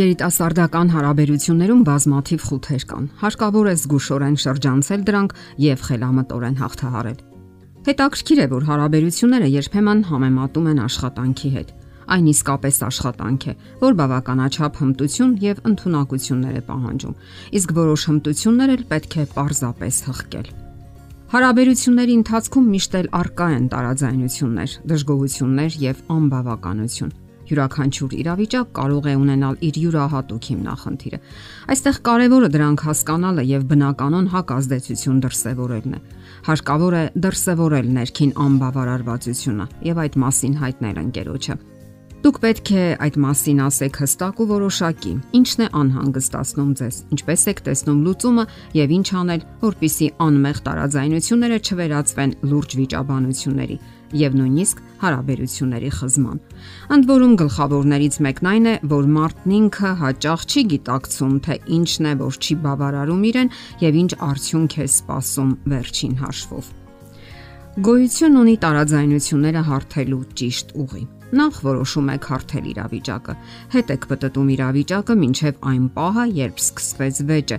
Երիտասարդական հարաբերություններում բազմաթիվ խութեր կան։ Հարկավոր է զգուշորեն շրջանցել դրանք եւ խելամտորեն հաղթահարել։ Հետաքրքիր է, որ հարաբերությունները երբեմն համեմատում են աշխատանքի հետ։ Այն իսկապես աշխատանք է, որ բավականաչափ հմտություն եւ ընտունակություններ է պահանջում, իսկ որոշ հմտություններ էլ պետք է պարզապես հղկել։ Հարաբերությունների ընթացքում միշտ էլ արկա են տարաձայնություններ, դժգոհություններ եւ անբավականություն յուրաքանչյուր իրավիճակ կարող է ունենալ իր յուրահատուկ հիմնախնդիրը։ Այստեղ կարևորը դրանք հասկանալը եւ բնականon հակազդեցություն դրսեւորելն է։ Հարկավոր է դրսեւորել ներքին անբավարարվածությունը եւ այդ մասին հայտնել ընկերոջը։ Դուք պետք է այդ մասին ասեք հստակ ու որոշակի։ Ինչն է անհանգստացնում ձեզ։ Ինչպես եք տեսնում լուծումը եւ ինչ անել, որpիսի անմեղ տարաձայնությունները չվերածվեն լուրջ վիճաբանությունների եւ նույնիսկ հարաբերությունների խզման։ Ընդ որում գլխավորներից մեկն այն է, որ մարդն ինքը հաճախ չի գիտակցում, թե ինչն է, որ չի բավարարում իրեն եւ ինչ արդյունք է սպասում վերջին հաշվով։ Գոյություն ունի տարաձայնությունները հարթելու ճիշտ ուղի։ Նախ որոշում եք հարթել իրավիճակը, հետ եք պատտում իրավիճակը ոչ միայն այն պահը, երբ սկսվեց վեճը,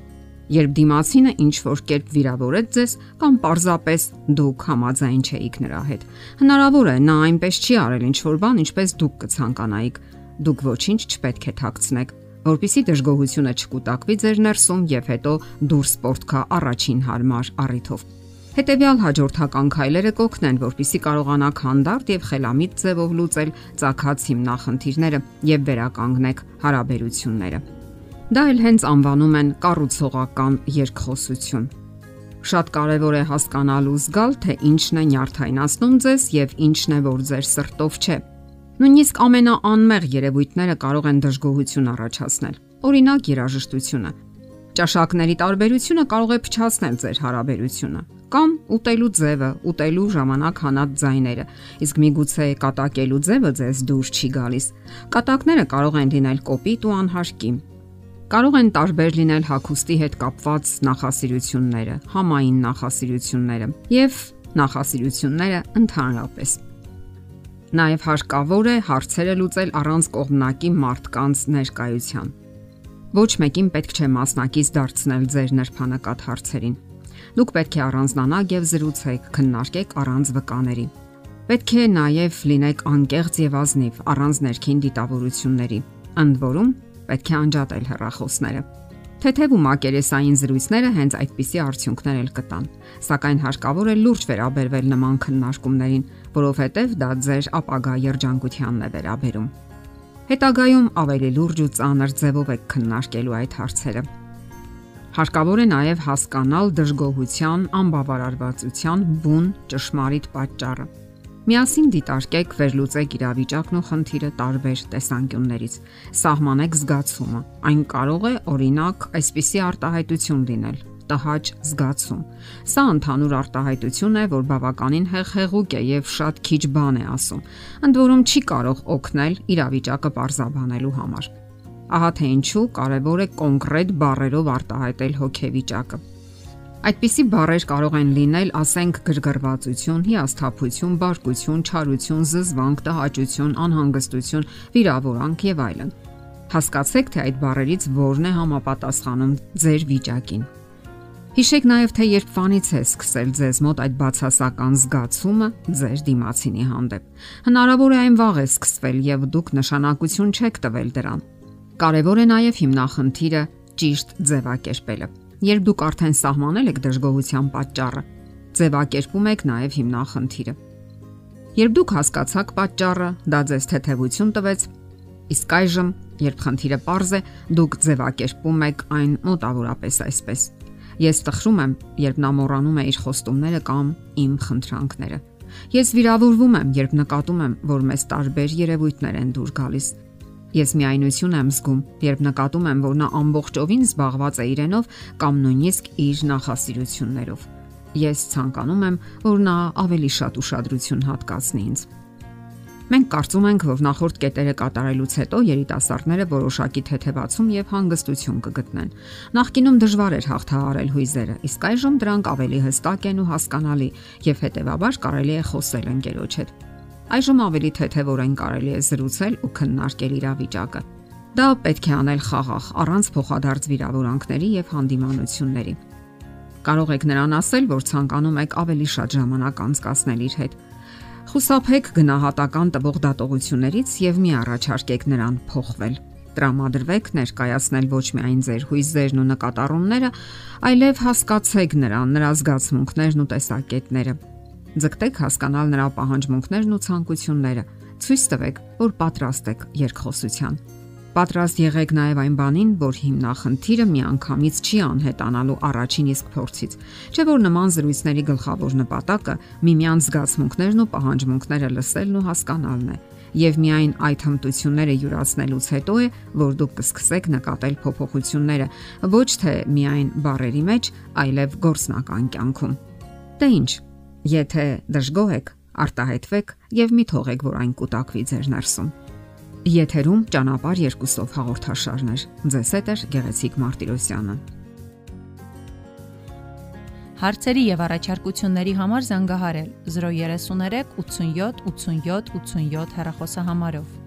երբ դիմացինը ինչ որ կերպ վիրավորեց ձեզ կամ պարզապես դուք համաձայն չէիք նրա հետ։ Հնարավոր է նա այնպես չի արել ինչ որ բան, ինչպես դուք կցանկանայիք։ Դուք ոչինչ չպետք է թաքցնեք, որpիսի դժգոհությունը չկուտակվի ձեր ներսում եւ հետո դուրս սպորտքա առաջին հարմար առիթով։ Հետևյալ հաջորդական քայլերը կօգնեն, որpիսի կարողանաք հանդարտ եւ խելամիտ ձևով լուծել ցակած հիմնախնդիրները եւ վերականգնեք հարաբերությունները։ Դա էլ հենց անվանում են կառուցողական երկխոսություն։ Շատ կարևոր է հասկանալ ու զգալ, թե ինչն է նյարդայնացնում ձեզ եւ ինչն է, որ ձեր սրտով չէ։ Նույնիսկ ամենաանմեղ երևույթները կարող են դժգոհություն առաջացնել։ Օրինակ երաժշտությունը։ Ճաշակների տարբերությունը կարող է փչացնել ձեր հարաբերությունը կամ ուտելու ձևը, ուտելու ժամանակ հանած ձայները, իսկ միգուցե կատակելու ձևը ձեզ դուր չի գալիս։ Կատակները կարող են լինել կոպիտ ու անհարկի, Կարող են տարբեր լինել հակոստի հետ կապված նախասիրությունները, համային նախասիրությունները եւ նախասիրությունները ընդհանրապես։ Նաև հարկավոր է հարցերը լուծել առանց կողմնակի մարդկանց ներկայության։ Ոչ մեկին պետք չէ մասնակից դարձնել ձեր նրբանակատ հարցերին։ Դուք պետք է առանձնանաք եւ զրուցեք, քննարկեք առանց վկաների։ Պետք է նաև լինեք անկեղծ եւ ազնիվ առանց ներքին դիտավորությունների։ Ընդ որում պետք է անջատել հեռախոսները։ Թեթև ու մակերեսային զրույցները հենց այդպիսի արդյունքներ էլ կտան։ Սակայն հարկավոր է լուրջ վերաբերվել նման քննարկումներին, որովհետև դա ձեր ապագա երջանկությանն է վերաբերում։ Հետագայում ավելի լուրջ ու ծանր ձևով եք քննարկելու այդ հարցերը։ Հարկավոր է նաև հասկանալ դժգոհության, անբավարարվածության բուն ճշմարիտ պատճառը Միասին դիտարկեք վերլուծեք իրավիճակն ու խնդիրը տարբեր տեսանկյուններից։ Սահմանեք զգացումը։ Այն կարող է օրինակ այսպիսի արտահայտություն լինել. տհաճ զգացում։ Սա ընդհանուր արտահայտություն է, որ բավականին հեղեղուկ է եւ շատ քիչ բան է ասում։ Ընդ որում չի կարող օգնել իրավիճակը parzabanելու համար։ Ահա թե ինչու կարևոր է կոնկրետ բառերով արտահայտել հոգեվիճակը։ Այդպիսի բառեր կարող են լինել, ասենք, գրգռվածություն, հիասթափություն, բարկություն, չարություն, զզվանք, տհաճություն, անհանգստություն, վիրավորանք եւ այլն։ Հասկացեք, թե այդ բառերից որն է համապատասխանում ձեր վիճակին։ Հիշեք նաև, թե երբ վանից է սկսել ձեզ մոտ այդ բացասական զգացումը ձեր դիմացինի հանդեպ։ Հնարավոր է այն վաղ է սկսվել եւ դուք նշանակություն չեք տվել դրան։ Կարևոր է նաև հիմնախնդիրը ճիշտ ձևակերպելը Երբ դուք արդեն սահմանել եք դժգոհության պատճառը, ձևակերպում եք նաև հիմնախնդիրը։ Երբ դուք հասկացաք պատճառը, դա ձեզ թեթևություն տվեց, իսկ այժմ, երբ խնդիրը པարզ է, դուք ձևակերպում եք այն մոտավորապես այսպես. Ես տխրում եմ, երբ նա մոռանում է իր խոստումները կամ իմ խնդրանքները։ Ես վիրավորվում եմ, երբ նկատում եմ, որ մեզ տարբեր երևույթներ են դուր գալիս Ես միայնություն եմ զգում, երբ նկատում եմ, որ նա ամբողջովին զբաղված է իրենով կամ նույնիսկ իր նախասիրություններով։ Ես ցանկանում եմ, որ նա ավելի շատ ուշադրություն հատկացնի ինձ։ Մենք կարծում ենք, որ նախորդ կետերը կատարելուց հետո երիտասարդները որոշակի թեթևացում եւ հանգստություն կգտնեն։ Նախկինում դժվար էր հաղթահարել հույզերը, իսկ այժմ դրանք ավելի հստակ են ու հասկանալի եւ հետեւաբար կարելի է խոսել ընկերոջ հետ։ Այժմ ավելի թեթևորեն կարելի է զրուցել ու քննարկել իրավիճակը։ Դա պետք է անել խաղաղ, առանց փոխադարձ վիրավորանքների եւ հանդիմանությունների։ Կարող եք նրան ասել, որ ցանկանում եք ավելի շատ ժամանակ անցկасնել իր հետ։ Խուսափեք գնահատական տվող դատողություններից եւ մի առաջարկեք նրան փոխվել։ Տրամադրվեք ներկայացնել ոչ միայն ձեր հույզերն ու նկատառումները, այլև հասկացեք նրան, նրա զգացմունքներն ու տեսակետները։ Ձգտեք հասկանալ նրա պահանջմունքներն ու ցանկությունները։ Ցույց տվեք, որ պատրաստ եք երկխոսության։ Պատրաստ եղեք նաև այն բանին, որ հիմնախնդիրը միանգամից չի անհետանալու առաջին իսկ փորձից։ Չէ որ նման զրույցների գլխավոր նպատակը միմյանց զգացմունքներն ու պահանջմունքները լսելն ու հասկանալն է եւ միայն այդ հմտությունները յուրացնելուց հետո է, որ դուք կսկսեք նկատել փոփոխությունները ոչ թե միայն բարերի մեջ, այլև գործնական կյանքում։ Դե ինչ, եթե դժգոհ եք, արտահայտվեք եւ մի թողեք, որ այն կուտակվի ձեր ներսում։ Եթերում ճանապար երկուսով հաղորդաշարներ։ Ձեզ հետ է Գեղեցիկ Մարտիրոսյանը։ Հարցերի եւ առաջարկությունների համար զանգահարել 033 87 87 87 հեռախոսահամարով։